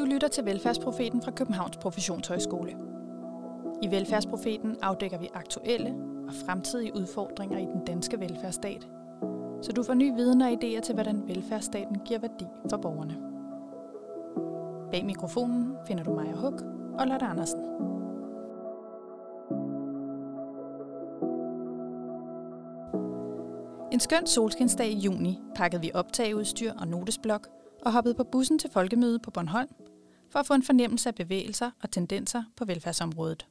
Du lytter til Velfærdsprofeten fra Københavns Professionshøjskole. I Velfærdsprofeten afdækker vi aktuelle og fremtidige udfordringer i den danske velfærdsstat, så du får ny viden og idéer til, hvordan velfærdsstaten giver værdi for borgerne. Bag mikrofonen finder du Maja Huk og Lotte Andersen. En skøn solskinsdag i juni pakkede vi optageudstyr og notesblok og hoppede på bussen til folkemødet på Bornholm for at få en fornemmelse af bevægelser og tendenser på velfærdsområdet.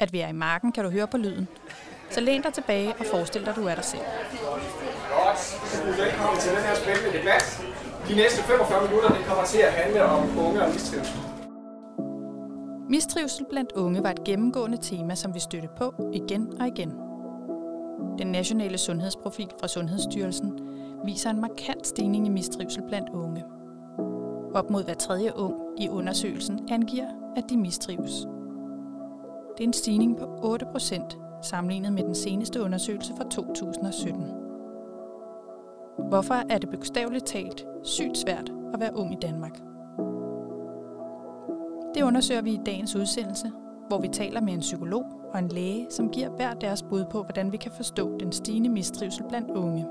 At vi er i marken, kan du høre på lyden. Så læn dig tilbage og forestil dig, at du er der selv. Godt. Velkommen til den her spændende debat. De næste 45 minutter det kommer til at handle om unge og mistrivsel. Mistrivsel blandt unge var et gennemgående tema, som vi støtte på igen og igen. Den nationale sundhedsprofil fra Sundhedsstyrelsen viser en markant stigning i mistrivsel blandt unge. Op mod hver tredje ung i undersøgelsen angiver, at de mistrives. Det er en stigning på 8 procent sammenlignet med den seneste undersøgelse fra 2017. Hvorfor er det bogstaveligt talt sygt svært at være ung i Danmark? Det undersøger vi i dagens udsendelse, hvor vi taler med en psykolog og en læge, som giver hver deres bud på, hvordan vi kan forstå den stigende mistrivsel blandt unge.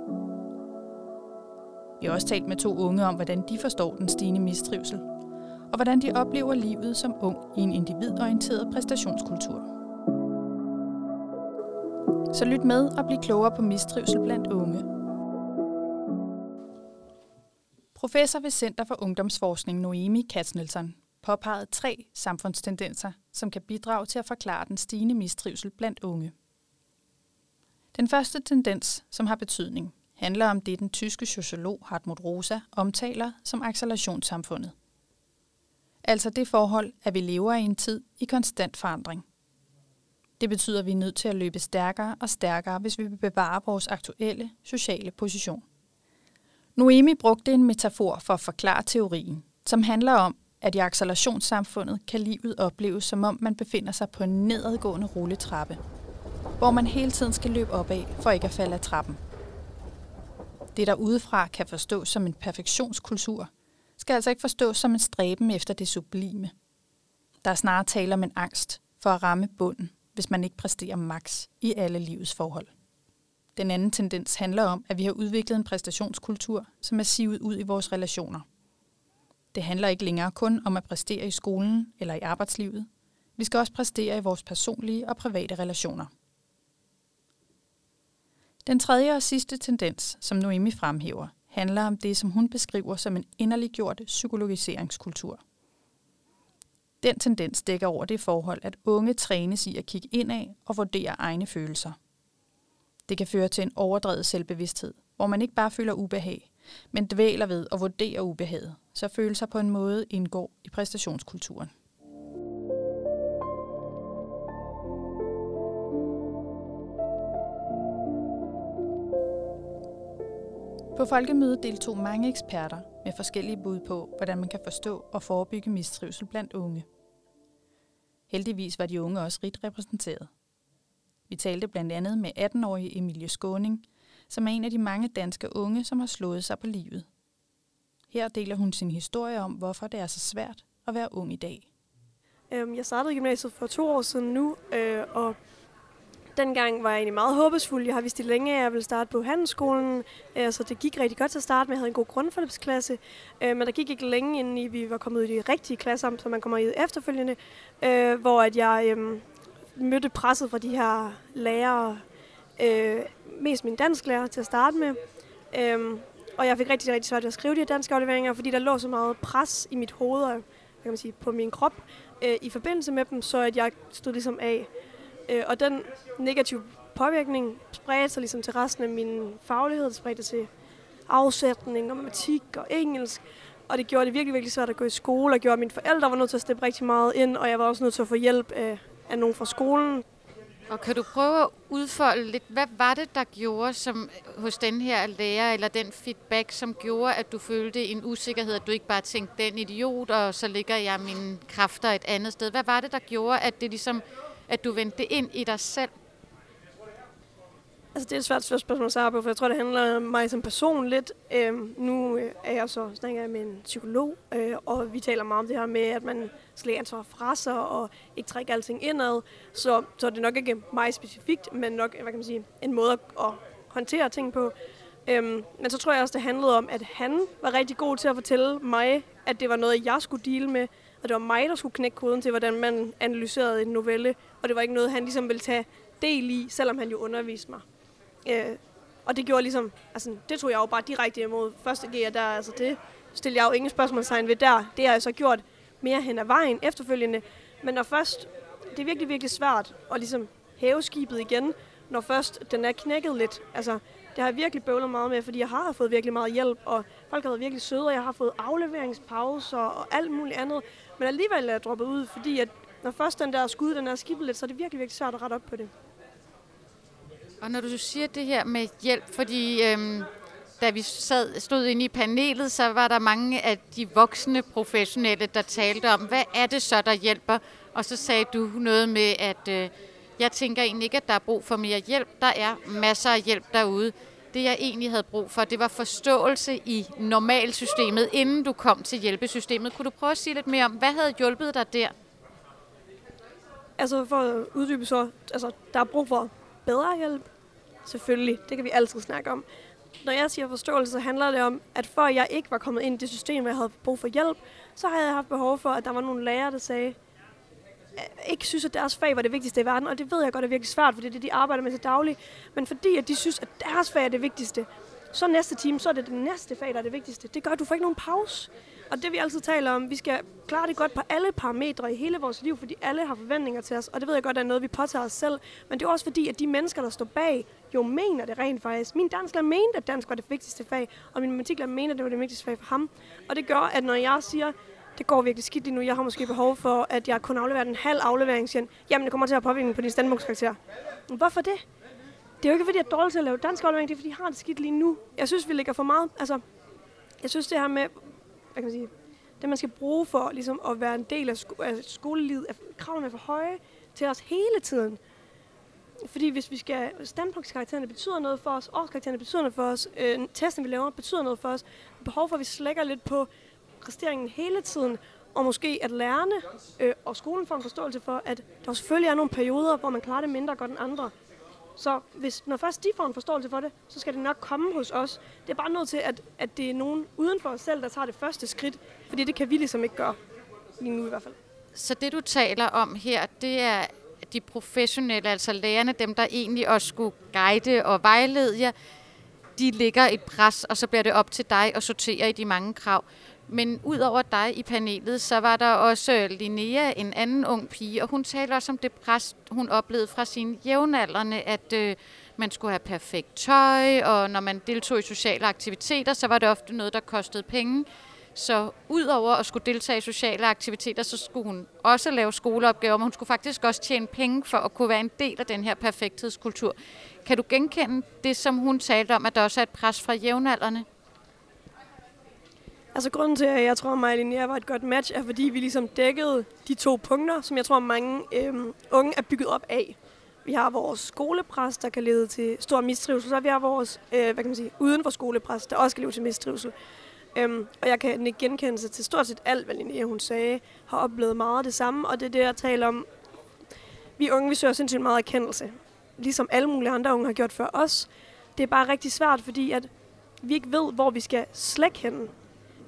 Vi har også talt med to unge om, hvordan de forstår den stigende mistrivsel, og hvordan de oplever livet som ung i en individorienteret præstationskultur. Så lyt med og bliv klogere på mistrivsel blandt unge. Professor ved Center for Ungdomsforskning Noemi Katznelson påpegede tre samfundstendenser, som kan bidrage til at forklare den stigende mistrivsel blandt unge. Den første tendens, som har betydning, handler om det, den tyske sociolog Hartmut Rosa omtaler som accelerationssamfundet. Altså det forhold, at vi lever i en tid i konstant forandring. Det betyder, at vi er nødt til at løbe stærkere og stærkere, hvis vi vil bevare vores aktuelle sociale position. Noemi brugte en metafor for at forklare teorien, som handler om, at i accelerationssamfundet kan livet opleves, som om man befinder sig på en nedadgående rulletrappe, hvor man hele tiden skal løbe opad for ikke at falde af trappen. Det, der udefra kan forstås som en perfektionskultur, skal altså ikke forstås som en stræben efter det sublime. Der er snarere tale om en angst for at ramme bunden, hvis man ikke præsterer max i alle livets forhold. Den anden tendens handler om, at vi har udviklet en præstationskultur, som er sivet ud i vores relationer. Det handler ikke længere kun om at præstere i skolen eller i arbejdslivet. Vi skal også præstere i vores personlige og private relationer. Den tredje og sidste tendens, som Noemi fremhæver, handler om det, som hun beskriver som en inderliggjort psykologiseringskultur. Den tendens dækker over det forhold, at unge trænes i at kigge indad og vurdere egne følelser. Det kan føre til en overdrevet selvbevidsthed, hvor man ikke bare føler ubehag, men dvæler ved at vurdere ubehaget, så følelser på en måde indgår i præstationskulturen. På folkemødet deltog mange eksperter med forskellige bud på, hvordan man kan forstå og forebygge mistrivsel blandt unge. Heldigvis var de unge også rigt repræsenteret. Vi talte blandt andet med 18-årige Emilie Skåning, som er en af de mange danske unge, som har slået sig på livet. Her deler hun sin historie om, hvorfor det er så svært at være ung i dag. Øhm, jeg startede i gymnasiet for to år siden nu, øh, og dengang var jeg egentlig meget håbesfuld. Jeg har vist det længe, at jeg ville starte på handelsskolen, øh, så det gik rigtig godt til at starte med. Jeg havde en god grundforløbsklasse, øh, men der gik ikke længe, inden vi var kommet ud i de rigtige klasser, som man kommer i efterfølgende, øh, hvor at jeg øhm, mødte presset fra de her lærere, mest min dansklærer til at starte med. Øhm, og jeg fik rigtig, rigtig svært ved at skrive de her danske afleveringer, fordi der lå så meget pres i mit hoved og kan man sige, på min krop øh, i forbindelse med dem, så at jeg stod ligesom af. Øh, og den negative påvirkning spredte sig ligesom til resten af min faglighed. Det spredte til afsætning og matematik og engelsk. Og det gjorde det virkelig, virkelig svært at gå i skole, og gjorde, at mine forældre var nødt til at steppe rigtig meget ind, og jeg var også nødt til at få hjælp af, af nogen fra skolen. Og kan du prøve at udfolde lidt, hvad var det, der gjorde som hos den her lærer, eller den feedback, som gjorde, at du følte en usikkerhed, at du ikke bare tænkte, den idiot, og så ligger jeg mine kræfter et andet sted. Hvad var det, der gjorde, at det ligesom, at du vendte ind i dig selv? Altså, det er et svært, svært spørgsmål at svare på, for jeg tror, det handler om mig som person lidt. Øhm, nu øh, er jeg så snakker jeg med en psykolog, øh, og vi taler meget om det her med, at man skal lægge ansvar fra sig og ikke trække alting indad. Så, så er det nok ikke mig specifikt, men nok hvad kan man sige, en måde at, at håndtere ting på. Øhm, men så tror jeg også, det handlede om, at han var rigtig god til at fortælle mig, at det var noget, jeg skulle dele med, og det var mig, der skulle knække koden til, hvordan man analyserede en novelle, og det var ikke noget, han ligesom ville tage del i, selvom han jo underviste mig. Øh, og det gjorde ligesom, altså det tog jeg jo bare direkte imod. Første G, der, altså det stillede jeg jo ingen spørgsmålstegn ved der. Det har jeg så gjort mere hen ad vejen efterfølgende. Men når først, det er virkelig, virkelig svært at ligesom hæve skibet igen, når først den er knækket lidt. Altså, det har jeg virkelig bøvlet meget med, fordi jeg har fået virkelig meget hjælp, og folk har været virkelig søde, og jeg har fået afleveringspauser og alt muligt andet. Men alligevel er jeg droppet ud, fordi at når først den der skud, den er skibet lidt, så er det virkelig, virkelig svært at rette op på det. Og når du siger det her med hjælp, fordi øhm, da vi sad, stod inde i panelet, så var der mange af de voksne professionelle, der talte om, hvad er det så, der hjælper? Og så sagde du noget med, at øh, jeg tænker egentlig ikke, at der er brug for mere hjælp. Der er masser af hjælp derude. Det jeg egentlig havde brug for, det var forståelse i normalsystemet, inden du kom til hjælpesystemet. Kunne du prøve at sige lidt mere om, hvad havde hjulpet dig der? Altså for at uddybe så, altså der er brug for bedre hjælp. Selvfølgelig, det kan vi altid snakke om. Når jeg siger forståelse, så handler det om, at før jeg ikke var kommet ind i det system, hvor jeg havde brug for hjælp, så havde jeg haft behov for, at der var nogle lærere, der sagde, ikke synes, at deres fag var det vigtigste i verden, og det ved jeg godt er virkelig svært, for det er det, de arbejder med til daglig. Men fordi at de synes, at deres fag er det vigtigste, så næste time, så er det det næste fag, der er det vigtigste. Det gør, at du får ikke nogen pause. Og det vi altid taler om, vi skal klare det godt på alle parametre i hele vores liv, fordi alle har forventninger til os, og det ved jeg godt er noget, vi påtager os selv. Men det er også fordi, at de mennesker, der står bag, jo mener det rent faktisk. Min dansklærer mente, at dansk var det vigtigste fag, og min matematiklærer mente, at det var det vigtigste fag for ham. Og det gør, at når jeg siger, det går virkelig skidt lige nu, jeg har måske behov for, at jeg kun afleverer en halv aflevering, siger jamen det kommer til at påvirke på din standbogskarakter. Hvorfor det? Det er jo ikke, fordi jeg er dårlig til at lave dansk aflevering, det er, fordi jeg har det skidt lige nu. Jeg synes, vi ligger for meget, altså, jeg synes det her med, hvad kan man sige, det man skal bruge for ligesom at være en del af, sko- af skolelivet, at kravene er for høje til os hele tiden. Fordi hvis vi skal, standpunktskaraktererne betyder noget for os, årskaraktererne betyder noget for os, øh, testen vi laver betyder noget for os, behov for at vi slækker lidt på præsteringen hele tiden, og måske at lærerne øh, og skolen får en forståelse for, at der selvfølgelig er nogle perioder, hvor man klarer det mindre godt end andre. Så hvis, når først de får en forståelse for det, så skal det nok komme hos os. Det er bare nødt til, at, at det er nogen uden for os selv, der tager det første skridt, fordi det kan vi ligesom ikke gøre, lige nu i hvert fald. Så det du taler om her, det er de professionelle, altså lærerne, dem der egentlig også skulle guide og vejlede jer, de ligger et pres, og så bliver det op til dig at sortere i de mange krav. Men udover dig i panelet, så var der også Linnea, en anden ung pige, og hun taler også om det pres, hun oplevede fra sine jævnaldrende, at øh, man skulle have perfekt tøj, og når man deltog i sociale aktiviteter, så var det ofte noget, der kostede penge. Så udover at skulle deltage i sociale aktiviteter, så skulle hun også lave skoleopgaver, men hun skulle faktisk også tjene penge for at kunne være en del af den her perfekthedskultur. Kan du genkende det, som hun talte om, at der også er et pres fra jævnaldrende? Altså grunden til, at jeg tror, at mig og Linnea var et godt match, er fordi vi ligesom dækkede de to punkter, som jeg tror, mange øhm, unge er bygget op af. Vi har vores skolepres, der kan lede til stor mistrivsel, så vi har vores øh, hvad kan man sige, uden for skolepres, der også kan lede til mistrivsel. Øhm, og jeg kan genkende sig til stort set alt, hvad Linnea hun sagde, har oplevet meget af det samme, og det er det, jeg taler om. Vi unge, vi søger sindssygt meget erkendelse, ligesom alle mulige andre unge har gjort før os. Det er bare rigtig svært, fordi at vi ikke ved, hvor vi skal slække henne.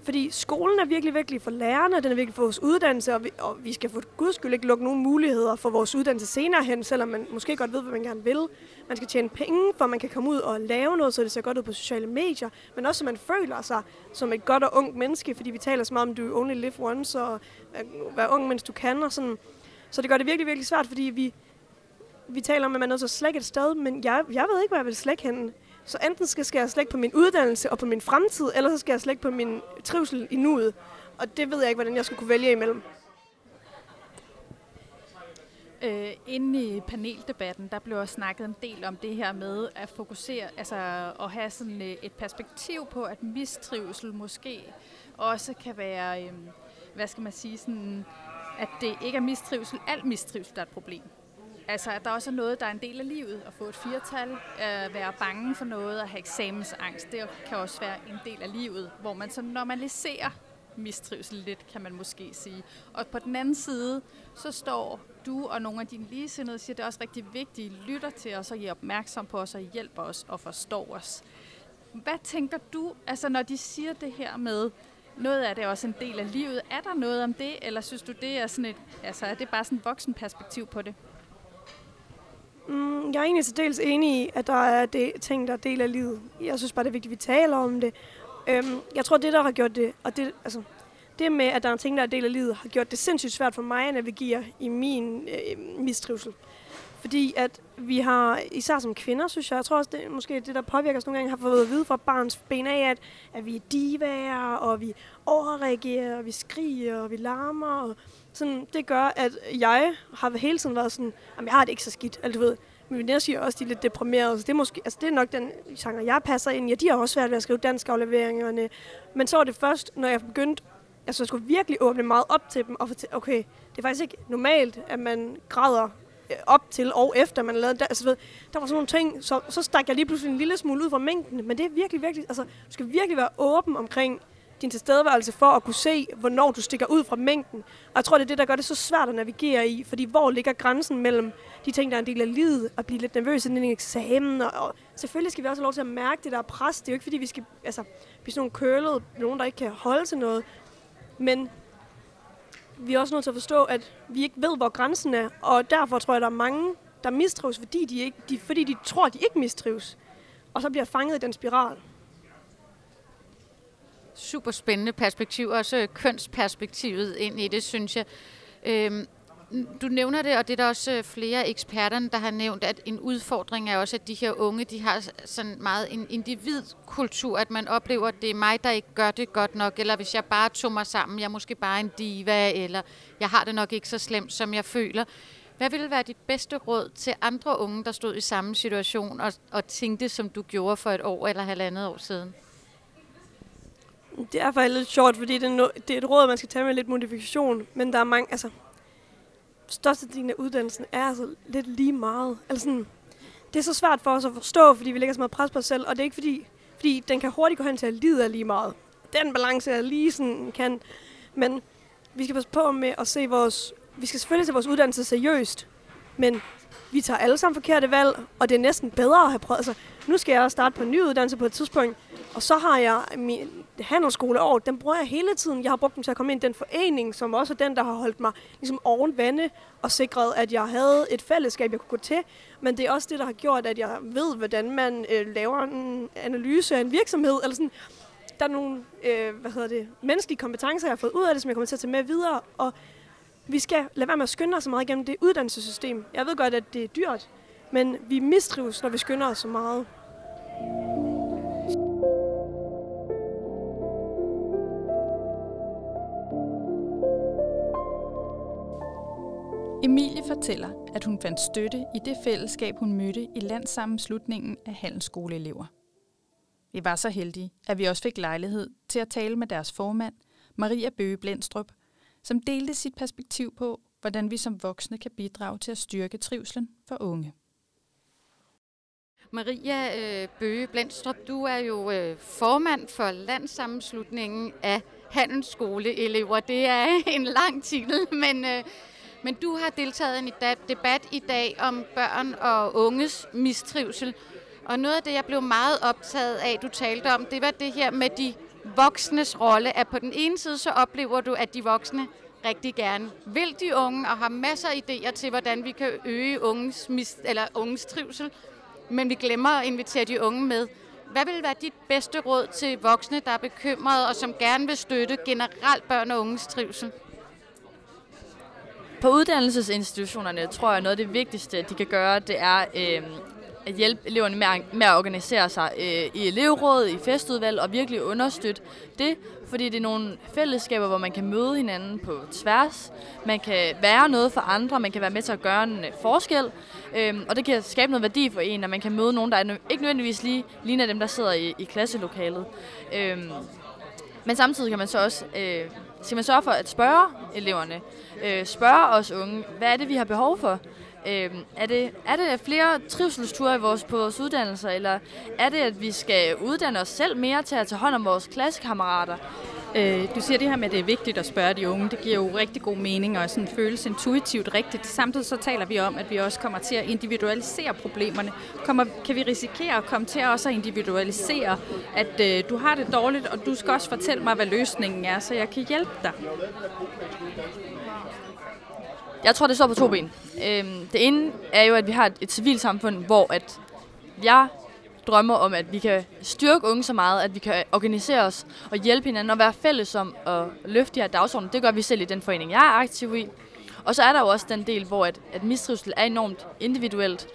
Fordi skolen er virkelig vigtig for lærerne, den er vigtig for vores uddannelse, og vi, og vi skal for guds skyld ikke lukke nogen muligheder for vores uddannelse senere hen, selvom man måske godt ved, hvad man gerne vil. Man skal tjene penge, for man kan komme ud og lave noget, så det ser godt ud på sociale medier, men også så man føler sig som et godt og ungt menneske, fordi vi taler så meget om, du only live once, og være ung, mens du kan, og sådan. Så det gør det virkelig, virkelig svært, fordi vi, vi taler om, at man er nødt til at slække et sted, men jeg, jeg ved ikke, hvor jeg vil slække henne. Så enten skal, skal jeg slække på min uddannelse og på min fremtid, eller så skal jeg slække på min trivsel i nuet. Og det ved jeg ikke, hvordan jeg skal kunne vælge imellem. Øh, inden i paneldebatten, der blev også snakket en del om det her med at fokusere, altså at have sådan øh, et perspektiv på, at mistrivsel måske også kan være, øh, hvad skal man sige, sådan, at det ikke er mistrivsel, alt mistrivsel, der er et problem altså, at der også er noget, der er en del af livet. At få et firtal, at være bange for noget, at have eksamensangst, det kan også være en del af livet, hvor man så normaliserer mistrivsel lidt, kan man måske sige. Og på den anden side, så står du og nogle af dine ligesindede siger, at det er også rigtig vigtigt, at I lytter til os og I er opmærksom på os og I hjælper os og forstår os. Hvad tænker du, altså når de siger det her med, noget af det er også en del af livet, er der noget om det, eller synes du, det er sådan et, altså er det bare sådan et voksenperspektiv på det? Mm, jeg er egentlig til dels enig i, at der er det, ting, der er del af livet. Jeg synes bare, det er vigtigt, at vi taler om det. Øhm, jeg tror, det, der har gjort det, og det, altså, det med, at der er ting, der er del af livet, har gjort det sindssygt svært for mig at navigere i min øh, mistrivsel. Fordi at vi har, især som kvinder, synes jeg, jeg tror også, det måske det, der påvirker os nogle gange, har fået at vide fra barns ben af, at, at vi er divaer, og vi overreagerer, og vi skriger, og vi larmer. Og sådan, det gør, at jeg har hele tiden været sådan, at jeg har det ikke så skidt, altså, du ved. Men veninder siger også, at de er lidt deprimerede, så det er, måske, altså det er nok den genre, jeg passer ind i. Ja, de har også svært ved at skrive dansk afleveringerne. Men så var det først, når jeg begyndte, altså jeg skulle virkelig åbne meget op til dem, og fortælle, okay, det er faktisk ikke normalt, at man græder øh, op til og efter man lavede det. Altså, ved, der var sådan nogle ting, så, så stak jeg lige pludselig en lille smule ud fra mængden. Men det er virkelig, virkelig, altså, du skal virkelig være åben omkring din tilstedeværelse for at kunne se, hvornår du stikker ud fra mængden. Og jeg tror, det er det, der gør det så svært at navigere i, fordi hvor ligger grænsen mellem de ting, der er en del af livet, at blive lidt nervøs inden en eksamen, og, og selvfølgelig skal vi også have lov til at mærke det der pres. Det er jo ikke, fordi vi skal altså, blive sådan nogle kølede, nogen, der ikke kan holde til noget. Men vi er også nødt til at forstå, at vi ikke ved, hvor grænsen er, og derfor tror jeg, der er mange, der mistrives, fordi de, ikke, de, fordi de tror, at de ikke mistrives, og så bliver fanget i den spiral super spændende perspektiv, også kønsperspektivet ind i det, synes jeg. Øhm, du nævner det, og det er der også øh, flere eksperter, der har nævnt, at en udfordring er også, at de her unge, de har sådan meget en individkultur, at man oplever, at det er mig, der ikke gør det godt nok, eller hvis jeg bare tog mig sammen, jeg er måske bare en diva, eller jeg har det nok ikke så slemt, som jeg føler. Hvad ville være dit bedste råd til andre unge, der stod i samme situation og, og tænkte, som du gjorde for et år eller halvandet år siden? Det er faktisk lidt sjovt, fordi det er, no, det er et råd, man skal tage med lidt modifikation. Men der er mange, altså... Størstedelen af uddannelsen er altså lidt lige meget. Altså sådan, det er så svært for os at forstå, fordi vi lægger så meget pres på os selv. Og det er ikke fordi, fordi den kan hurtigt gå hen til at lide af lige meget. Den balance er lige sådan kan. Men vi skal passe på med at se vores... Vi skal selvfølgelig se vores uddannelse seriøst. Men vi tager alle sammen forkerte valg, og det er næsten bedre at have prøvet. Altså, nu skal jeg starte på en ny uddannelse på et tidspunkt, og så har jeg min handelsskoleår, den bruger jeg hele tiden. Jeg har brugt dem til at komme ind i den forening, som også er den, der har holdt mig ligesom oven vande og sikret, at jeg havde et fællesskab, jeg kunne gå til. Men det er også det, der har gjort, at jeg ved, hvordan man øh, laver en analyse af en virksomhed. Eller sådan. Der er nogle øh, hvad hedder det, menneskelige kompetencer, jeg har fået ud af det, som jeg kommer til at tage med videre. Og vi skal lade være med at skynde os så meget igennem det uddannelsessystem. Jeg ved godt, at det er dyrt, men vi mistrives, når vi skynder os så meget. Emilie fortæller, at hun fandt støtte i det fællesskab, hun mødte i landssammenslutningen af handelsskoleelever. Vi var så heldige, at vi også fik lejlighed til at tale med deres formand, Maria Bøge Blendstrup, som delte sit perspektiv på, hvordan vi som voksne kan bidrage til at styrke trivslen for unge. Maria øh, Bøge Blendstrup, du er jo øh, formand for landssammenslutningen af handelsskoleelever. Det er en lang titel, men, øh, men du har deltaget i en debat i dag om børn og unges mistrivsel. Og noget af det, jeg blev meget optaget af, du talte om, det var det her med de voksnes rolle. At på den ene side, så oplever du, at de voksne rigtig gerne vil de unge og har masser af idéer til, hvordan vi kan øge unges, mis- eller unges trivsel. Men vi glemmer at invitere de unge med. Hvad vil være dit bedste råd til voksne, der er bekymrede og som gerne vil støtte generelt børn og unges trivsel? På uddannelsesinstitutionerne tror jeg, noget af det vigtigste, de kan gøre, det er øh, at hjælpe eleverne med at, med at organisere sig øh, i elevråd, i festudvalg og virkelig understøtte det, fordi det er nogle fællesskaber, hvor man kan møde hinanden på tværs, man kan være noget for andre, man kan være med til at gøre en øh, forskel, øh, og det kan skabe noget værdi for en, at man kan møde nogen, der er ikke nødvendigvis lige ligner dem, der sidder i, i klasselokalet. Øh, men samtidig kan man så også øh, skal man sørge for at spørge eleverne, øh, spørge os unge, hvad er det, vi har behov for? Øh, er, det, er det flere trivselsture i vores, på vores uddannelser, eller er det, at vi skal uddanne os selv mere til at tage hånd om vores klassekammerater? Øh, du siger det her med, at det er vigtigt at spørge de unge. Det giver jo rigtig god mening og sådan føles intuitivt rigtigt. Samtidig så taler vi om, at vi også kommer til at individualisere problemerne. Kommer, kan vi risikere at komme til også at individualisere, at øh, du har det dårligt, og du skal også fortælle mig, hvad løsningen er, så jeg kan hjælpe dig? Jeg tror, det står på to ben. Øhm, det ene er jo, at vi har et, et civilsamfund, hvor at jeg drømmer om, at vi kan styrke unge så meget, at vi kan organisere os og hjælpe hinanden og være fælles om at løfte de her dagsordner. Det gør vi selv i den forening, jeg er aktiv i. Og så er der jo også den del, hvor at, at mistrivsel er enormt individuelt,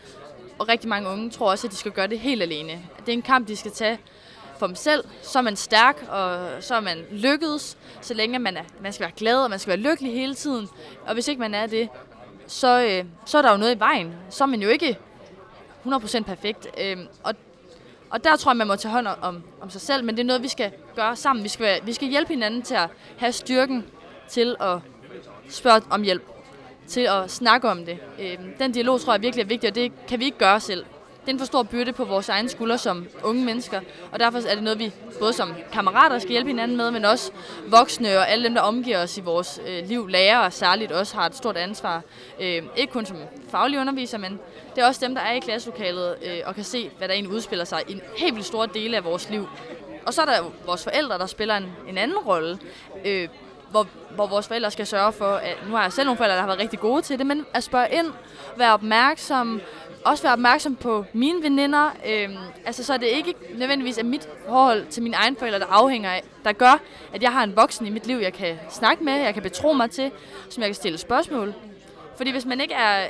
og rigtig mange unge tror også, at de skal gøre det helt alene. Det er en kamp, de skal tage for dem selv. Så er man stærk, og så er man lykkedes, så længe man, er, man skal være glad, og man skal være lykkelig hele tiden. Og hvis ikke man er det, så, øh, så er der jo noget i vejen. Så er man jo ikke 100% perfekt. Øh, og og der tror jeg, man må tage hånd om, om sig selv, men det er noget, vi skal gøre sammen. Vi skal, vi skal hjælpe hinanden til at have styrken til at spørge om hjælp, til at snakke om det. Øh, den dialog tror jeg virkelig er vigtig, og det kan vi ikke gøre selv. Det er en for stor byrde på vores egen skuldre som unge mennesker, og derfor er det noget, vi både som kammerater skal hjælpe hinanden med, men også voksne og alle dem, der omgiver os i vores øh, liv, lærere særligt også har et stort ansvar. Øh, ikke kun som faglige undervisere, men det er også dem, der er i klasselokalet øh, og kan se, hvad der egentlig udspiller sig i en helt vildt stor del af vores liv. Og så er der vores forældre, der spiller en, en anden rolle, øh, hvor, hvor vores forældre skal sørge for, at nu har jeg selv nogle forældre, der har været rigtig gode til det, men at spørge ind, være opmærksom, også være opmærksom på mine veninder. Øhm, altså, så er det ikke nødvendigvis af mit forhold til mine egne forældre, der afhænger af, der gør, at jeg har en voksen i mit liv, jeg kan snakke med, jeg kan betro mig til, som jeg kan stille spørgsmål. Fordi hvis man ikke er,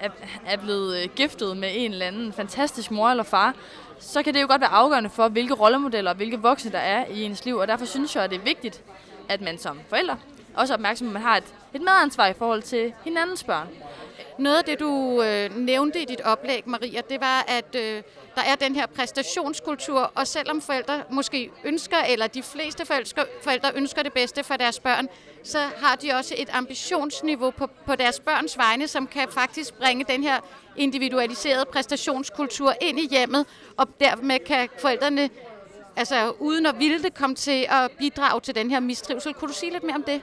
er, er blevet øh, giftet med en eller anden fantastisk mor eller far, så kan det jo godt være afgørende for, hvilke rollemodeller og hvilke voksne der er i ens liv. Og derfor synes jeg, at det er vigtigt, at man som forældre også er opmærksom, at man har et, et medansvar i forhold til hinandens børn. Noget af det, du øh, nævnte i dit oplæg, Maria, det var, at øh, der er den her præstationskultur, og selvom forældre måske ønsker, eller de fleste forældre, forældre ønsker det bedste for deres børn, så har de også et ambitionsniveau på, på deres børns vegne, som kan faktisk bringe den her individualiserede præstationskultur ind i hjemmet, og dermed kan forældrene, altså uden at ville det, komme til at bidrage til den her mistrivsel. Kunne du sige lidt mere om det?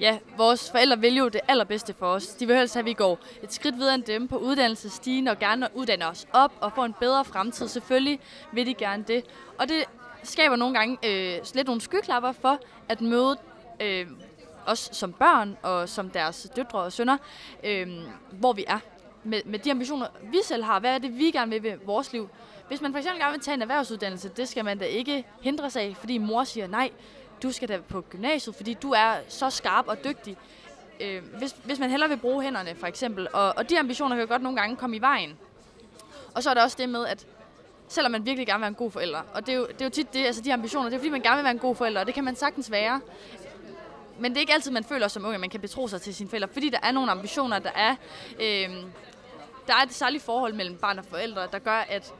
Ja, vores forældre vil jo det allerbedste for os. De vil helst have, at vi går et skridt videre end dem på uddannelsesstigen og gerne uddanne os op og få en bedre fremtid. Selvfølgelig vil de gerne det. Og det skaber nogle gange øh, lidt nogle skyklapper for at møde øh, os som børn og som deres døtre og sønner, øh, hvor vi er. Med, med de ambitioner, vi selv har. Hvad er det, vi gerne vil ved vores liv? Hvis man for eksempel gerne vil tage en erhvervsuddannelse, det skal man da ikke hindre sig af, fordi mor siger nej du skal da på gymnasiet, fordi du er så skarp og dygtig. Øh, hvis, hvis man hellere vil bruge hænderne, for eksempel. Og, og de ambitioner kan jo godt nogle gange komme i vejen. Og så er der også det med, at selvom man virkelig gerne vil være en god forælder, og det er jo, det er jo tit det, altså de ambitioner, det er fordi, man gerne vil være en god forælder, og det kan man sagtens være. Men det er ikke altid, man føler som ung, at man kan betro sig til sine forældre, fordi der er nogle ambitioner, der er, øh, der er et særligt forhold mellem barn og forældre, der gør, at,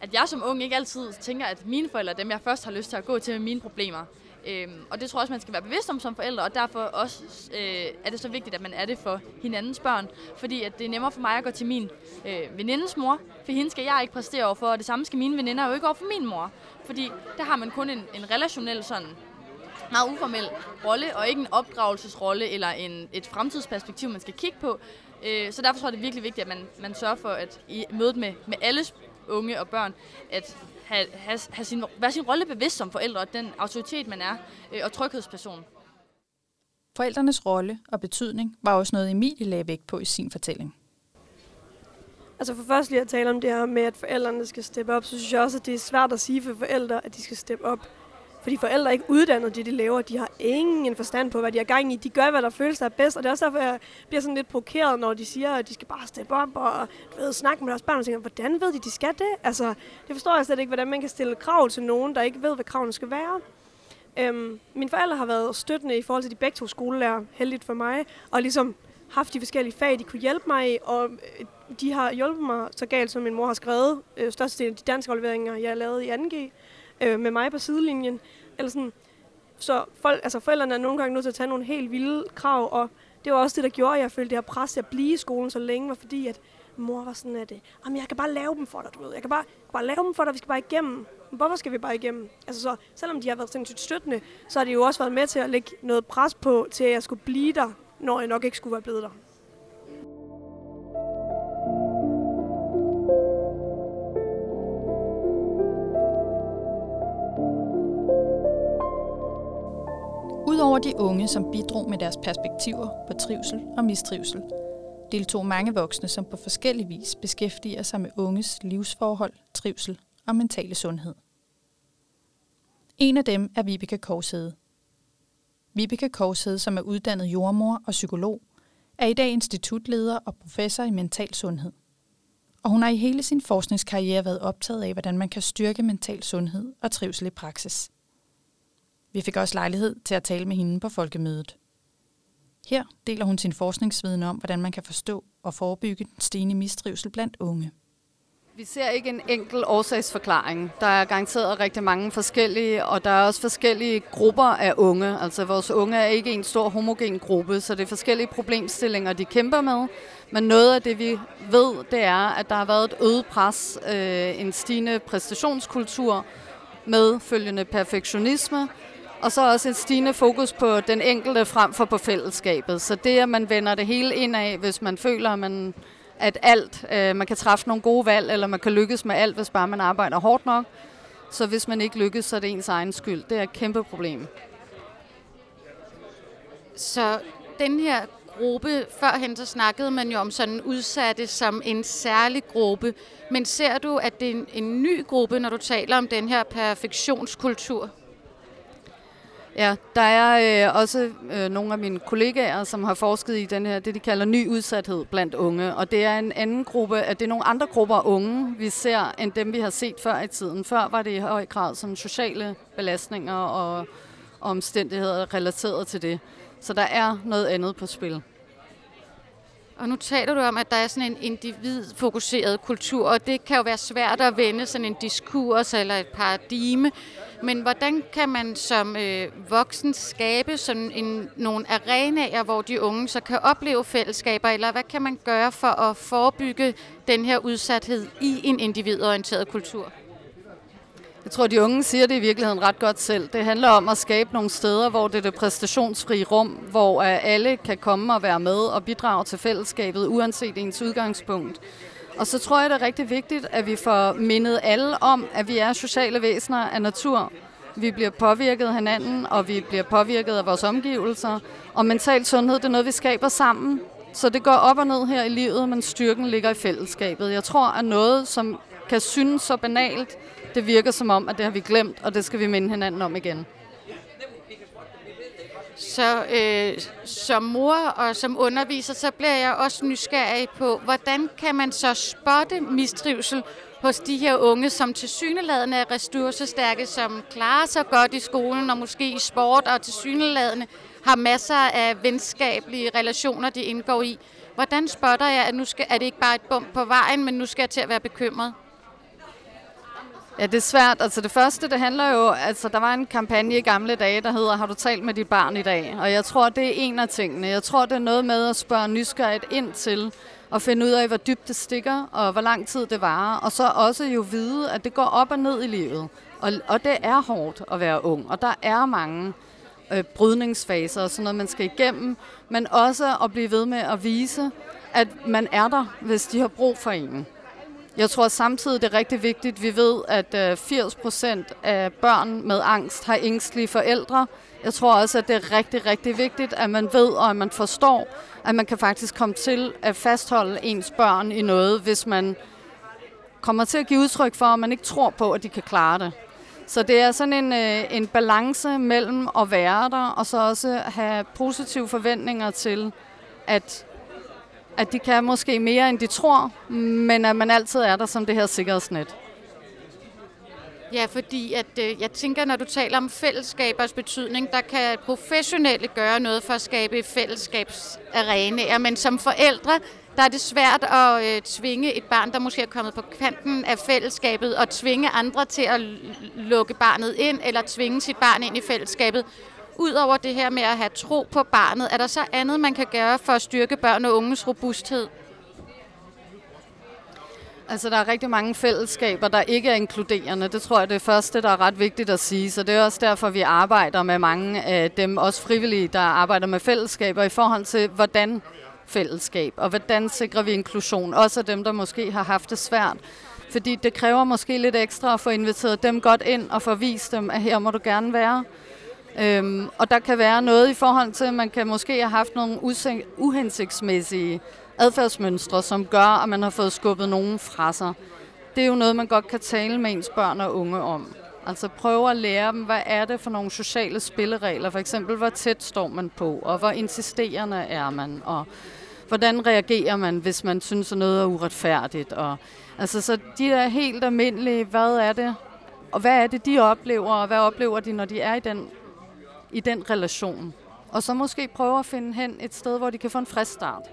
at jeg som ung ikke altid tænker, at mine forældre er dem, jeg først har lyst til at gå til med mine problemer. Øhm, og det tror jeg også, man skal være bevidst om som forældre, og derfor også øh, er det så vigtigt, at man er det for hinandens børn. Fordi at det er nemmere for mig at gå til min øh, venindes mor, for hende skal jeg ikke præstere over for, og det samme skal mine veninder jo ikke over for min mor. Fordi der har man kun en, en relationel sådan meget uformel rolle, og ikke en opdragelsesrolle eller en, et fremtidsperspektiv, man skal kigge på. Øh, så derfor tror jeg, det er virkelig vigtigt, at man, man sørger for, at i mødet med, med alles unge og børn, at have, have, have sin, være sin rolle bevidst som forældre, og den autoritet, man er, øh, og tryghedsperson. Forældrenes rolle og betydning var også noget, Emilie lagde vægt på i sin fortælling. Altså for først lige at tale om det her med, at forældrene skal steppe op, så synes jeg også, at det er svært at sige for forældre, at de skal steppe op. Fordi forældre er ikke uddannet det, de laver. De har ingen forstand på, hvad de har gang i. De gør, hvad der føles der er bedst. Og det er også derfor, jeg bliver sådan lidt provokeret, når de siger, at de skal bare steppe op og du ved, snakke med deres børn. Og tænker, hvordan ved de, de skal det? Altså, det forstår jeg slet ikke, hvordan man kan stille krav til nogen, der ikke ved, hvad kravene skal være. Øhm, mine forældre har været støttende i forhold til de begge to skolelærer, heldigt for mig, og ligesom haft de forskellige fag, de kunne hjælpe mig i, og øh, de har hjulpet mig så galt, som min mor har skrevet øh, størstedelen af de danske afleveringer, jeg lavede i 2G, øh, med mig på sidelinjen. Eller sådan, så folk, altså forældrene er nogle gange nødt til at tage nogle helt vilde krav, og det var også det, der gjorde, at jeg følte det her pres til at blive i skolen så længe, var fordi, at mor var sådan, at Jamen, jeg kan bare lave dem for dig, du ved. Jeg kan bare, bare lave dem for dig, vi skal bare igennem. Men hvorfor skal vi bare igennem? Altså så, selvom de har været sindssygt støttende, så har de jo også været med til at lægge noget pres på, til at jeg skulle blive der, når jeg nok ikke skulle være blevet der. Udover de unge, som bidrog med deres perspektiver på trivsel og mistrivsel, deltog mange voksne, som på forskellig vis beskæftiger sig med unges livsforhold, trivsel og mentale sundhed. En af dem er Vibeke Kovshede. Vibeke Kovshede, som er uddannet jordmor og psykolog, er i dag institutleder og professor i mental sundhed. Og hun har i hele sin forskningskarriere været optaget af, hvordan man kan styrke mental sundhed og trivsel i praksis. Vi fik også lejlighed til at tale med hende på folkemødet. Her deler hun sin forskningsviden om, hvordan man kan forstå og forebygge den stigende mistrivsel blandt unge. Vi ser ikke en enkel årsagsforklaring. Der er garanteret rigtig mange forskellige, og der er også forskellige grupper af unge. Altså vores unge er ikke en stor homogen gruppe, så det er forskellige problemstillinger, de kæmper med. Men noget af det, vi ved, det er, at der har været et øget pres, øh, en stigende præstationskultur med følgende perfektionisme, og så også et stigende fokus på den enkelte frem for på fællesskabet. Så det, at man vender det hele ind af, hvis man føler, at, man, at alt, øh, man kan træffe nogle gode valg, eller man kan lykkes med alt, hvis bare man arbejder hårdt nok. Så hvis man ikke lykkes, så er det ens egen skyld. Det er et kæmpe problem. Så den her gruppe, førhen så snakkede man jo om sådan udsatte som en særlig gruppe. Men ser du, at det er en, en ny gruppe, når du taler om den her perfektionskultur? Ja, der er øh, også øh, nogle af mine kollegaer, som har forsket i den her, det de kalder ny udsathed blandt unge. Og det er en anden gruppe, at det er nogle andre grupper af unge, vi ser, end dem vi har set før i tiden. Før var det i høj grad sådan sociale belastninger og omstændigheder relateret til det. Så der er noget andet på spil. Og nu taler du om, at der er sådan en individfokuseret kultur, og det kan jo være svært at vende sådan en diskurs eller et paradigme. Men hvordan kan man som øh, voksen skabe sådan en, nogle arenaer, hvor de unge så kan opleve fællesskaber, eller hvad kan man gøre for at forebygge den her udsathed i en individorienteret kultur? Jeg tror, de unge siger det i virkeligheden ret godt selv. Det handler om at skabe nogle steder, hvor det er det præstationsfrie rum, hvor alle kan komme og være med og bidrage til fællesskabet, uanset ens udgangspunkt. Og så tror jeg, det er rigtig vigtigt, at vi får mindet alle om, at vi er sociale væsener af natur. Vi bliver påvirket af hinanden, og vi bliver påvirket af vores omgivelser. Og mental sundhed, det er noget, vi skaber sammen. Så det går op og ned her i livet, men styrken ligger i fællesskabet. Jeg tror, at noget, som kan synes så banalt, det virker som om, at det har vi glemt, og det skal vi minde hinanden om igen. Så øh, som mor og som underviser, så bliver jeg også nysgerrig på, hvordan kan man så spotte mistrivsel hos de her unge, som til syneladende er ressourcestærke, som klarer sig godt i skolen og måske i sport, og til syneladende har masser af venskabelige relationer, de indgår i. Hvordan spotter jeg, at nu skal, er det ikke bare et bump på vejen, men nu skal jeg til at være bekymret? Ja, det er svært. Altså det første, det handler jo, altså der var en kampagne i gamle dage, der hedder, har du talt med dit barn i dag? Og jeg tror, det er en af tingene. Jeg tror, det er noget med at spørge nysgerrigt ind til, og finde ud af, hvor dybt det stikker, og hvor lang tid det varer. Og så også jo vide, at det går op og ned i livet. Og, og det er hårdt at være ung, og der er mange øh, brydningsfaser og sådan noget, man skal igennem. Men også at blive ved med at vise, at man er der, hvis de har brug for en. Jeg tror samtidig, det er rigtig vigtigt. Vi ved, at 80 øh, procent af børn med angst har ængstlige forældre. Jeg tror også, at det er rigtig, rigtig vigtigt, at man ved og at man forstår, at man kan faktisk komme til at fastholde ens børn i noget, hvis man kommer til at give udtryk for, at man ikke tror på, at de kan klare det. Så det er sådan en, øh, en balance mellem at være der, og så også have positive forventninger til, at at de kan måske mere, end de tror, men at man altid er der som det her sikkerhedsnet. Ja, fordi at, øh, jeg tænker, når du taler om fællesskabers betydning, der kan professionelle gøre noget for at skabe fællesskabsarenaer, men som forældre, der er det svært at øh, tvinge et barn, der måske er kommet på kanten af fællesskabet, og tvinge andre til at lukke barnet ind, eller tvinge sit barn ind i fællesskabet, Udover det her med at have tro på barnet, er der så andet, man kan gøre for at styrke børn og unges robusthed? Altså, der er rigtig mange fællesskaber, der ikke er inkluderende. Det tror jeg det er det første, der er ret vigtigt at sige. Så det er også derfor, vi arbejder med mange af dem, også frivillige, der arbejder med fællesskaber i forhold til, hvordan fællesskab, og hvordan sikrer vi inklusion, også af dem, der måske har haft det svært. Fordi det kræver måske lidt ekstra at få inviteret dem godt ind og få vist dem, at her må du gerne være. Øhm, og der kan være noget i forhold til, at man kan måske have haft nogle uhensigtsmæssige adfærdsmønstre, som gør, at man har fået skubbet nogen fra sig. Det er jo noget, man godt kan tale med ens børn og unge om. Altså prøve at lære dem, hvad er det for nogle sociale spilleregler. For eksempel, hvor tæt står man på, og hvor insisterende er man, og hvordan reagerer man, hvis man synes, at noget er uretfærdigt. Og, altså, så de der helt almindelige, hvad er det, og hvad er det, de oplever, og hvad oplever de, når de er i den, i den relation. Og så måske prøve at finde hen et sted, hvor de kan få en frisk start.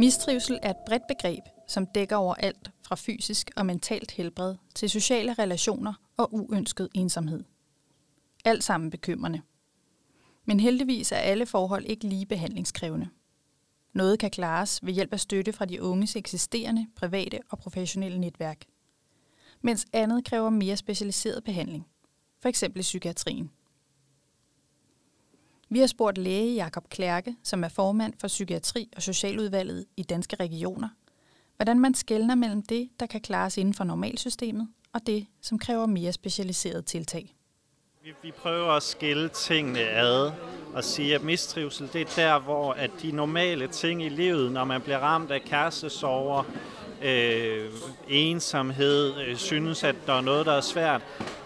Mistrivsel er et bredt begreb, som dækker over alt fra fysisk og mentalt helbred til sociale relationer og uønsket ensomhed. Alt sammen bekymrende. Men heldigvis er alle forhold ikke lige behandlingskrævende. Noget kan klares ved hjælp af støtte fra de unges eksisterende, private og professionelle netværk. Mens andet kræver mere specialiseret behandling, f.eks. i psykiatrien. Vi har spurgt læge Jakob Klærke, som er formand for Psykiatri- og Socialudvalget i Danske Regioner, hvordan man skældner mellem det, der kan klares inden for normalsystemet, og det, som kræver mere specialiseret tiltag. Vi, vi prøver at skille tingene ad og sige, at mistrivsel det er der, hvor at de normale ting i livet, når man bliver ramt af kærestesover, øh, ensomhed, øh, synes, at der er noget, der er svært,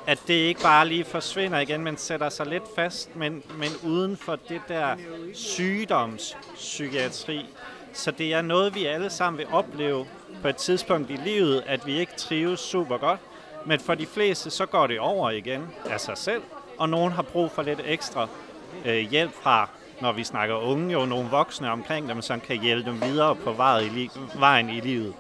at det ikke bare lige forsvinder igen, men sætter sig lidt fast, men, men uden for det der sygdomspsykiatri. Så det er noget, vi alle sammen vil opleve på et tidspunkt i livet, at vi ikke trives super godt. Men for de fleste, så går det over igen af sig selv, og nogen har brug for lidt ekstra øh, hjælp fra, når vi snakker unge, og nogle voksne omkring dem, som kan hjælpe dem videre på vejen i, vejen i livet.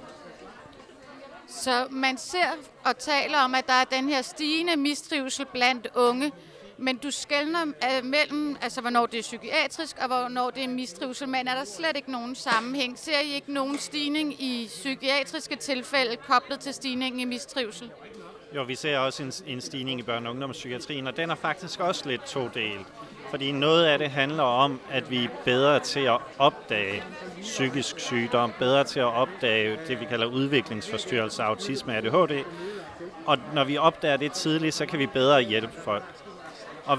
Så man ser og taler om, at der er den her stigende mistrivsel blandt unge, men du skældner uh, mellem, altså hvornår det er psykiatrisk og hvornår det er mistrivsel, men er der slet ikke nogen sammenhæng? Ser I ikke nogen stigning i psykiatriske tilfælde koblet til stigningen i mistrivsel? Jo, vi ser også en, en stigning i børne- og ungdomspsykiatrien, og den er faktisk også lidt todelt. Fordi noget af det handler om, at vi er bedre til at opdage psykisk sygdom, bedre til at opdage det, vi kalder udviklingsforstyrrelse, autisme, ADHD. Og når vi opdager det tidligt, så kan vi bedre hjælpe folk. Og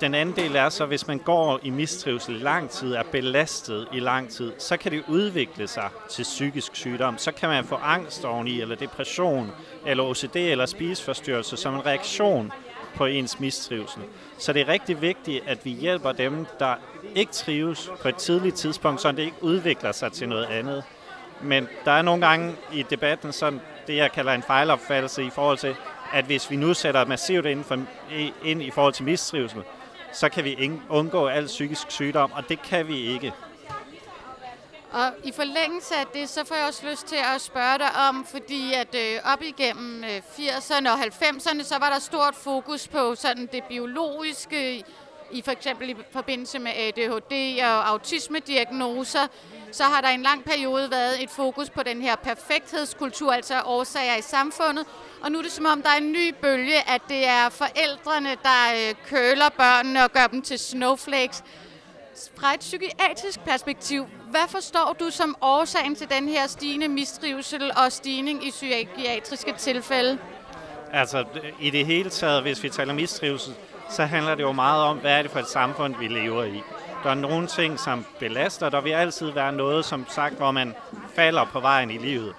den anden del er så, hvis man går i mistrivsel i lang tid, er belastet i lang tid, så kan det udvikle sig til psykisk sygdom. Så kan man få angst oveni, eller depression, eller OCD, eller spiseforstyrrelse som en reaktion på ens mistrivsel. Så det er rigtig vigtigt, at vi hjælper dem, der ikke trives på et tidligt tidspunkt, så det ikke udvikler sig til noget andet. Men der er nogle gange i debatten sådan det, jeg kalder en fejlopfattelse i forhold til, at hvis vi nu sætter massivt ind, for, ind i forhold til mistrivsel, så kan vi undgå al psykisk sygdom, og det kan vi ikke. Og i forlængelse af det, så får jeg også lyst til at spørge dig om, fordi at øh, op igennem øh, 80'erne og 90'erne, så var der stort fokus på sådan det biologiske, i for eksempel i forbindelse med ADHD og autismediagnoser, så har der en lang periode været et fokus på den her perfekthedskultur, altså årsager i samfundet. Og nu er det som om, der er en ny bølge, at det er forældrene, der øh, køler børnene og gør dem til snowflakes. Fra et psykiatrisk perspektiv, hvad forstår du som årsagen til den her stigende mistrivsel og stigning i psykiatriske tilfælde? Altså, i det hele taget, hvis vi taler mistrivsel, så handler det jo meget om, hvad er det for et samfund, vi lever i. Der er nogle ting, som belaster. Der vil altid være noget, som sagt, hvor man falder på vejen i livet.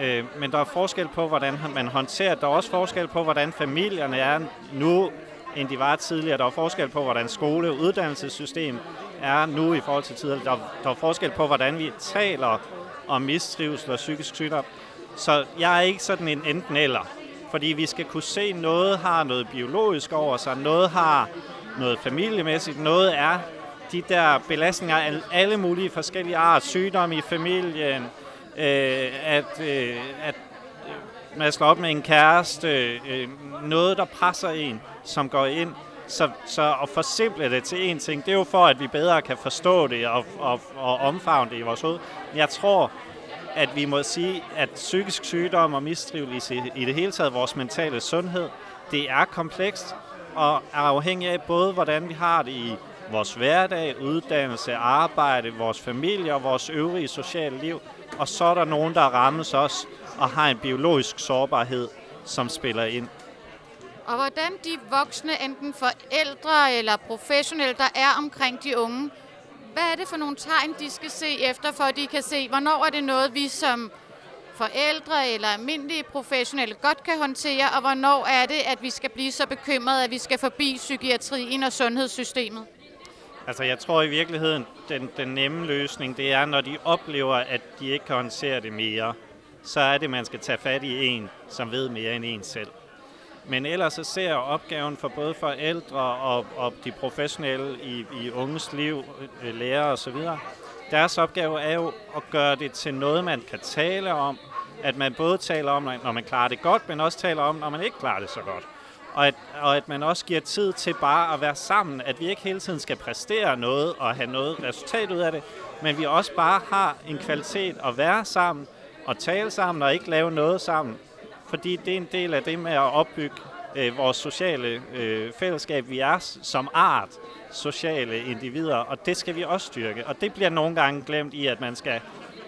Øh, men der er forskel på, hvordan man håndterer Der er også forskel på, hvordan familierne er nu, end de var tidligere. Der er forskel på, hvordan skole- og uddannelsessystem er nu i forhold til tidligere. Der, der er forskel på, hvordan vi taler om mistrivsel og psykisk sygdom. Så jeg er ikke sådan en enten eller. Fordi vi skal kunne se, at noget har noget biologisk over sig, noget har noget familiemæssigt, noget er de der belastninger af alle mulige forskellige art, sygdomme i familien, øh, at, øh, at man slår op med en kæreste, øh, øh noget der presser en, som går ind. Så, så at forsimple det til en ting, det er jo for, at vi bedre kan forstå det og, og, og omfavne det i vores hoved. Jeg tror, at vi må sige, at psykisk sygdom og mistrivelse i det hele taget, vores mentale sundhed, det er komplekst og er afhængig af både, hvordan vi har det i vores hverdag, uddannelse, arbejde, vores familie og vores øvrige sociale liv. Og så er der nogen, der rammes os og har en biologisk sårbarhed, som spiller ind. Og hvordan de voksne, enten forældre eller professionelle, der er omkring de unge, hvad er det for nogle tegn, de skal se efter, for at de kan se, hvornår er det noget, vi som forældre eller almindelige professionelle godt kan håndtere, og hvornår er det, at vi skal blive så bekymrede, at vi skal forbi psykiatrien og sundhedssystemet? Altså jeg tror i virkeligheden, den, den nemme løsning, det er, når de oplever, at de ikke kan håndtere det mere, så er det, man skal tage fat i en, som ved mere end en selv. Men ellers så ser jeg opgaven for både forældre og, og de professionelle i, i unges liv, øh, lærere osv., deres opgave er jo at gøre det til noget, man kan tale om. At man både taler om, når man klarer det godt, men også taler om, når man ikke klarer det så godt. Og at, og at man også giver tid til bare at være sammen. At vi ikke hele tiden skal præstere noget og have noget resultat ud af det, men vi også bare har en kvalitet at være sammen og tale sammen og ikke lave noget sammen. Fordi det er en del af det med at opbygge øh, vores sociale øh, fællesskab. Vi er som art sociale individer, og det skal vi også styrke. Og det bliver nogle gange glemt i, at man skal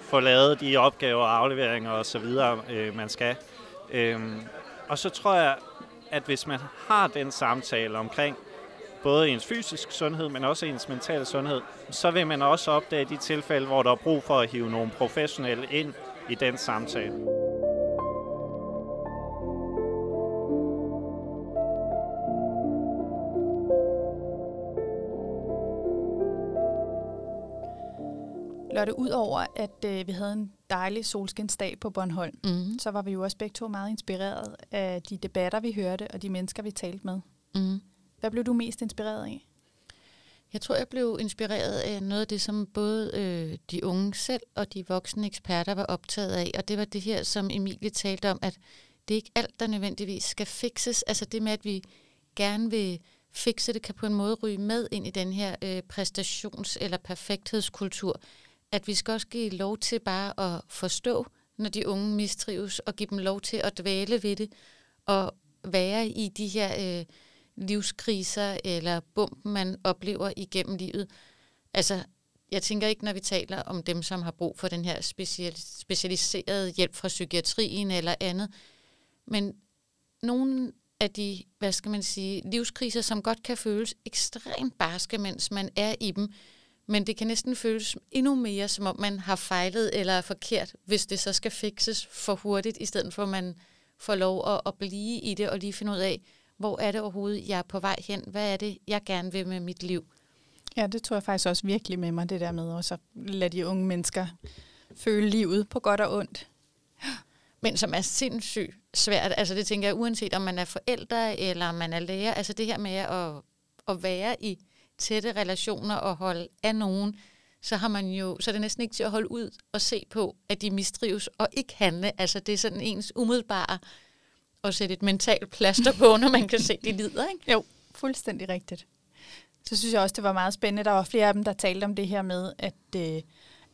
få lavet de opgaver og afleveringer osv., øh, man skal. Øhm, og så tror jeg, at hvis man har den samtale omkring både ens fysisk sundhed, men også ens mentale sundhed, så vil man også opdage de tilfælde, hvor der er brug for at hive nogle professionelle ind i den samtale. Lotte, ud over at øh, vi havde en dejlig solskinsdag på Bornholm, Mm. så var vi jo også begge to meget inspireret af de debatter, vi hørte, og de mennesker, vi talte med. Mm. Hvad blev du mest inspireret af? Jeg tror, jeg blev inspireret af noget af det, som både øh, de unge selv og de voksne eksperter var optaget af. Og det var det her, som Emilie talte om, at det er ikke alt, der nødvendigvis skal fikses. Altså det med, at vi gerne vil fikse det, kan på en måde ryge med ind i den her øh, præstations- eller perfekthedskultur. At vi skal også give lov til bare at forstå, når de unge mistrives, og give dem lov til at dvæle ved det, og være i de her øh, livskriser eller bump, man oplever igennem livet. Altså, jeg tænker ikke, når vi taler om dem, som har brug for den her special, specialiserede hjælp fra psykiatrien eller andet, men nogle af de, hvad skal man sige, livskriser, som godt kan føles ekstremt barske, mens man er i dem, men det kan næsten føles endnu mere, som om man har fejlet eller er forkert, hvis det så skal fikses for hurtigt, i stedet for at man får lov at, at blive i det og lige finde ud af, hvor er det overhovedet, jeg er på vej hen? Hvad er det, jeg gerne vil med mit liv? Ja, det tror jeg faktisk også virkelig med mig, det der med også at lade de unge mennesker føle livet på godt og ondt. Men som er sindssygt svært. Altså det tænker jeg, uanset om man er forældre eller man er lærer, altså det her med at, at være i tætte relationer og holde af nogen, så har man jo, så er det næsten ikke til at holde ud og se på, at de mistrives og ikke handle. Altså det er sådan ens umiddelbare at sætte et mentalt plaster på, når man kan se, de lider, ikke? Jo, fuldstændig rigtigt. Så synes jeg også, det var meget spændende. Der var flere af dem, der talte om det her med, at, øh,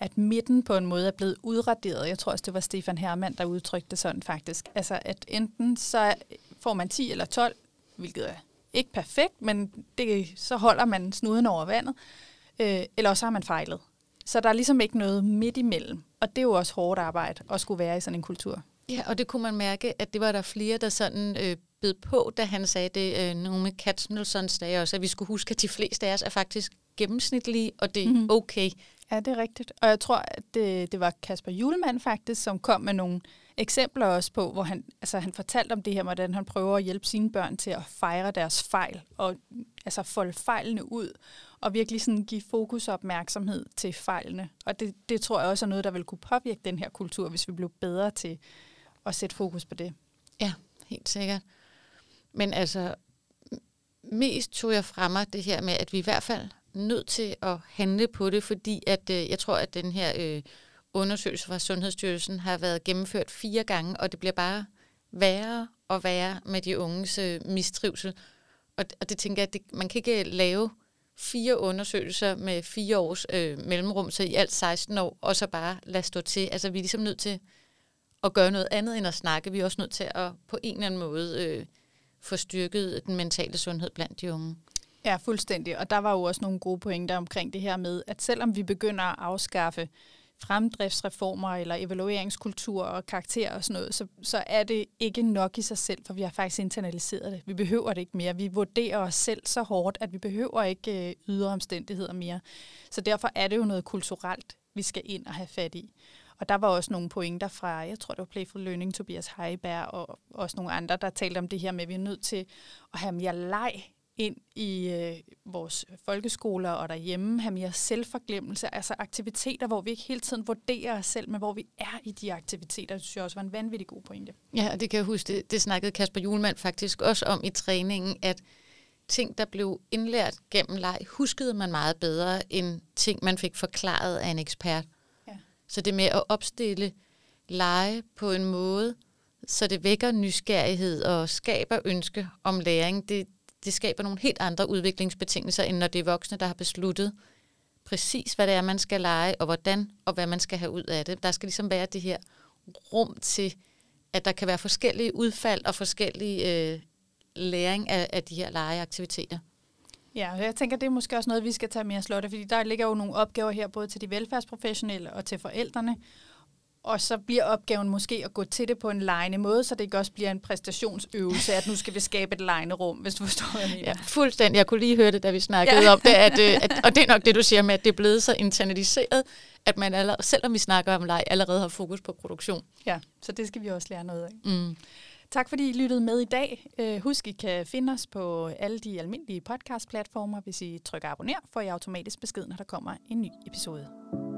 at midten på en måde er blevet udraderet. Jeg tror også, det var Stefan Hermann, der udtrykte det sådan faktisk. Altså, at enten så får man 10 eller 12, hvilket er ikke perfekt, men det, så holder man snuden over vandet, øh, eller også har man fejlet. Så der er ligesom ikke noget midt imellem. Og det er jo også hårdt arbejde at skulle være i sådan en kultur. Ja, og det kunne man mærke, at det var der flere, der sådan øh, bed på, da han sagde det, øh, nogle med Katznelsons sagde også, at vi skulle huske, at de fleste af os er faktisk gennemsnitlige, og det er Mhm. mm-hmm. okay. Ja, det er rigtigt. Og jeg tror, at det, det var Kasper Julemand faktisk, som kom med nogle eksempler også på, hvor han, altså, han fortalte om det her, hvordan han prøver at hjælpe sine børn til at fejre deres fejl, og altså folde fejlene ud, og virkelig sådan give fokus og opmærksomhed til fejlene. Og det, det tror jeg også er noget, der vil kunne påvirke den her kultur, hvis vi blev bedre til at sætte fokus på det. Ja, helt sikkert. Men altså, mest tog jeg fra mig det her med, at vi i hvert fald nødt til at handle på det, fordi at øh, jeg tror, at den her øh, undersøgelse fra Sundhedsstyrelsen har været gennemført fire gange, og det bliver bare værre og værre med de unges øh, mistrivsel. Og, og det tænker jeg, at det, man kan ikke øh, lave fire undersøgelser med fire års øh, mellemrum, så i alt 16 år, og så bare lade stå til. Altså vi er ligesom nødt til at gøre noget andet end at snakke. Vi er også nødt til at på en eller anden måde øh, få styrket den mentale sundhed blandt de unge. Ja, fuldstændig. Og der var jo også nogle gode pointer omkring det her med, at selvom vi begynder at afskaffe fremdriftsreformer eller evalueringskultur og karakter og sådan noget, så, så er det ikke nok i sig selv, for vi har faktisk internaliseret det. Vi behøver det ikke mere. Vi vurderer os selv så hårdt, at vi behøver ikke øh, ydre omstændigheder mere. Så derfor er det jo noget kulturelt, vi skal ind og have fat i. Og der var også nogle pointer fra, jeg tror det var Playful Learning, Tobias Heiberg og også nogle andre, der talte om det her med, at vi er nødt til at have mere leg ind i øh, vores folkeskoler og derhjemme, have mere selvforglemmelse, altså aktiviteter, hvor vi ikke hele tiden vurderer os selv, men hvor vi er i de aktiviteter. Det synes jeg også var en vanvittig god pointe. Ja, og det kan jeg huske, det, det snakkede Kasper Julemand faktisk også om i træningen, at ting, der blev indlært gennem leg, huskede man meget bedre end ting, man fik forklaret af en ekspert. Ja. Så det med at opstille lege på en måde, så det vækker nysgerrighed og skaber ønske om læring, det, det skaber nogle helt andre udviklingsbetingelser, end når det er voksne, der har besluttet præcis, hvad det er, man skal lege, og hvordan, og hvad man skal have ud af det. Der skal ligesom være det her rum til, at der kan være forskellige udfald og forskellige øh, læring af, af de her legeaktiviteter. Ja, jeg tænker, det er måske også noget, vi skal tage mere slåtte, fordi der ligger jo nogle opgaver her, både til de velfærdsprofessionelle og til forældrene, og så bliver opgaven måske at gå til det på en lejende måde, så det ikke også bliver en præstationsøvelse, at nu skal vi skabe et lejende rum, hvis du forstår, hvad jeg mener. Ja, fuldstændig. Jeg kunne lige høre det, da vi snakkede ja. om det, at, øh, at, og det er nok det, du siger med, at det er blevet så internaliseret, at man allerede, selvom vi snakker om leg, allerede har fokus på produktion. Ja, så det skal vi også lære noget af. Mm. Tak fordi I lyttede med i dag. Øh, husk, I kan finde os på alle de almindelige podcast-platformer. Hvis I trykker abonner, får I automatisk besked, når der kommer en ny episode.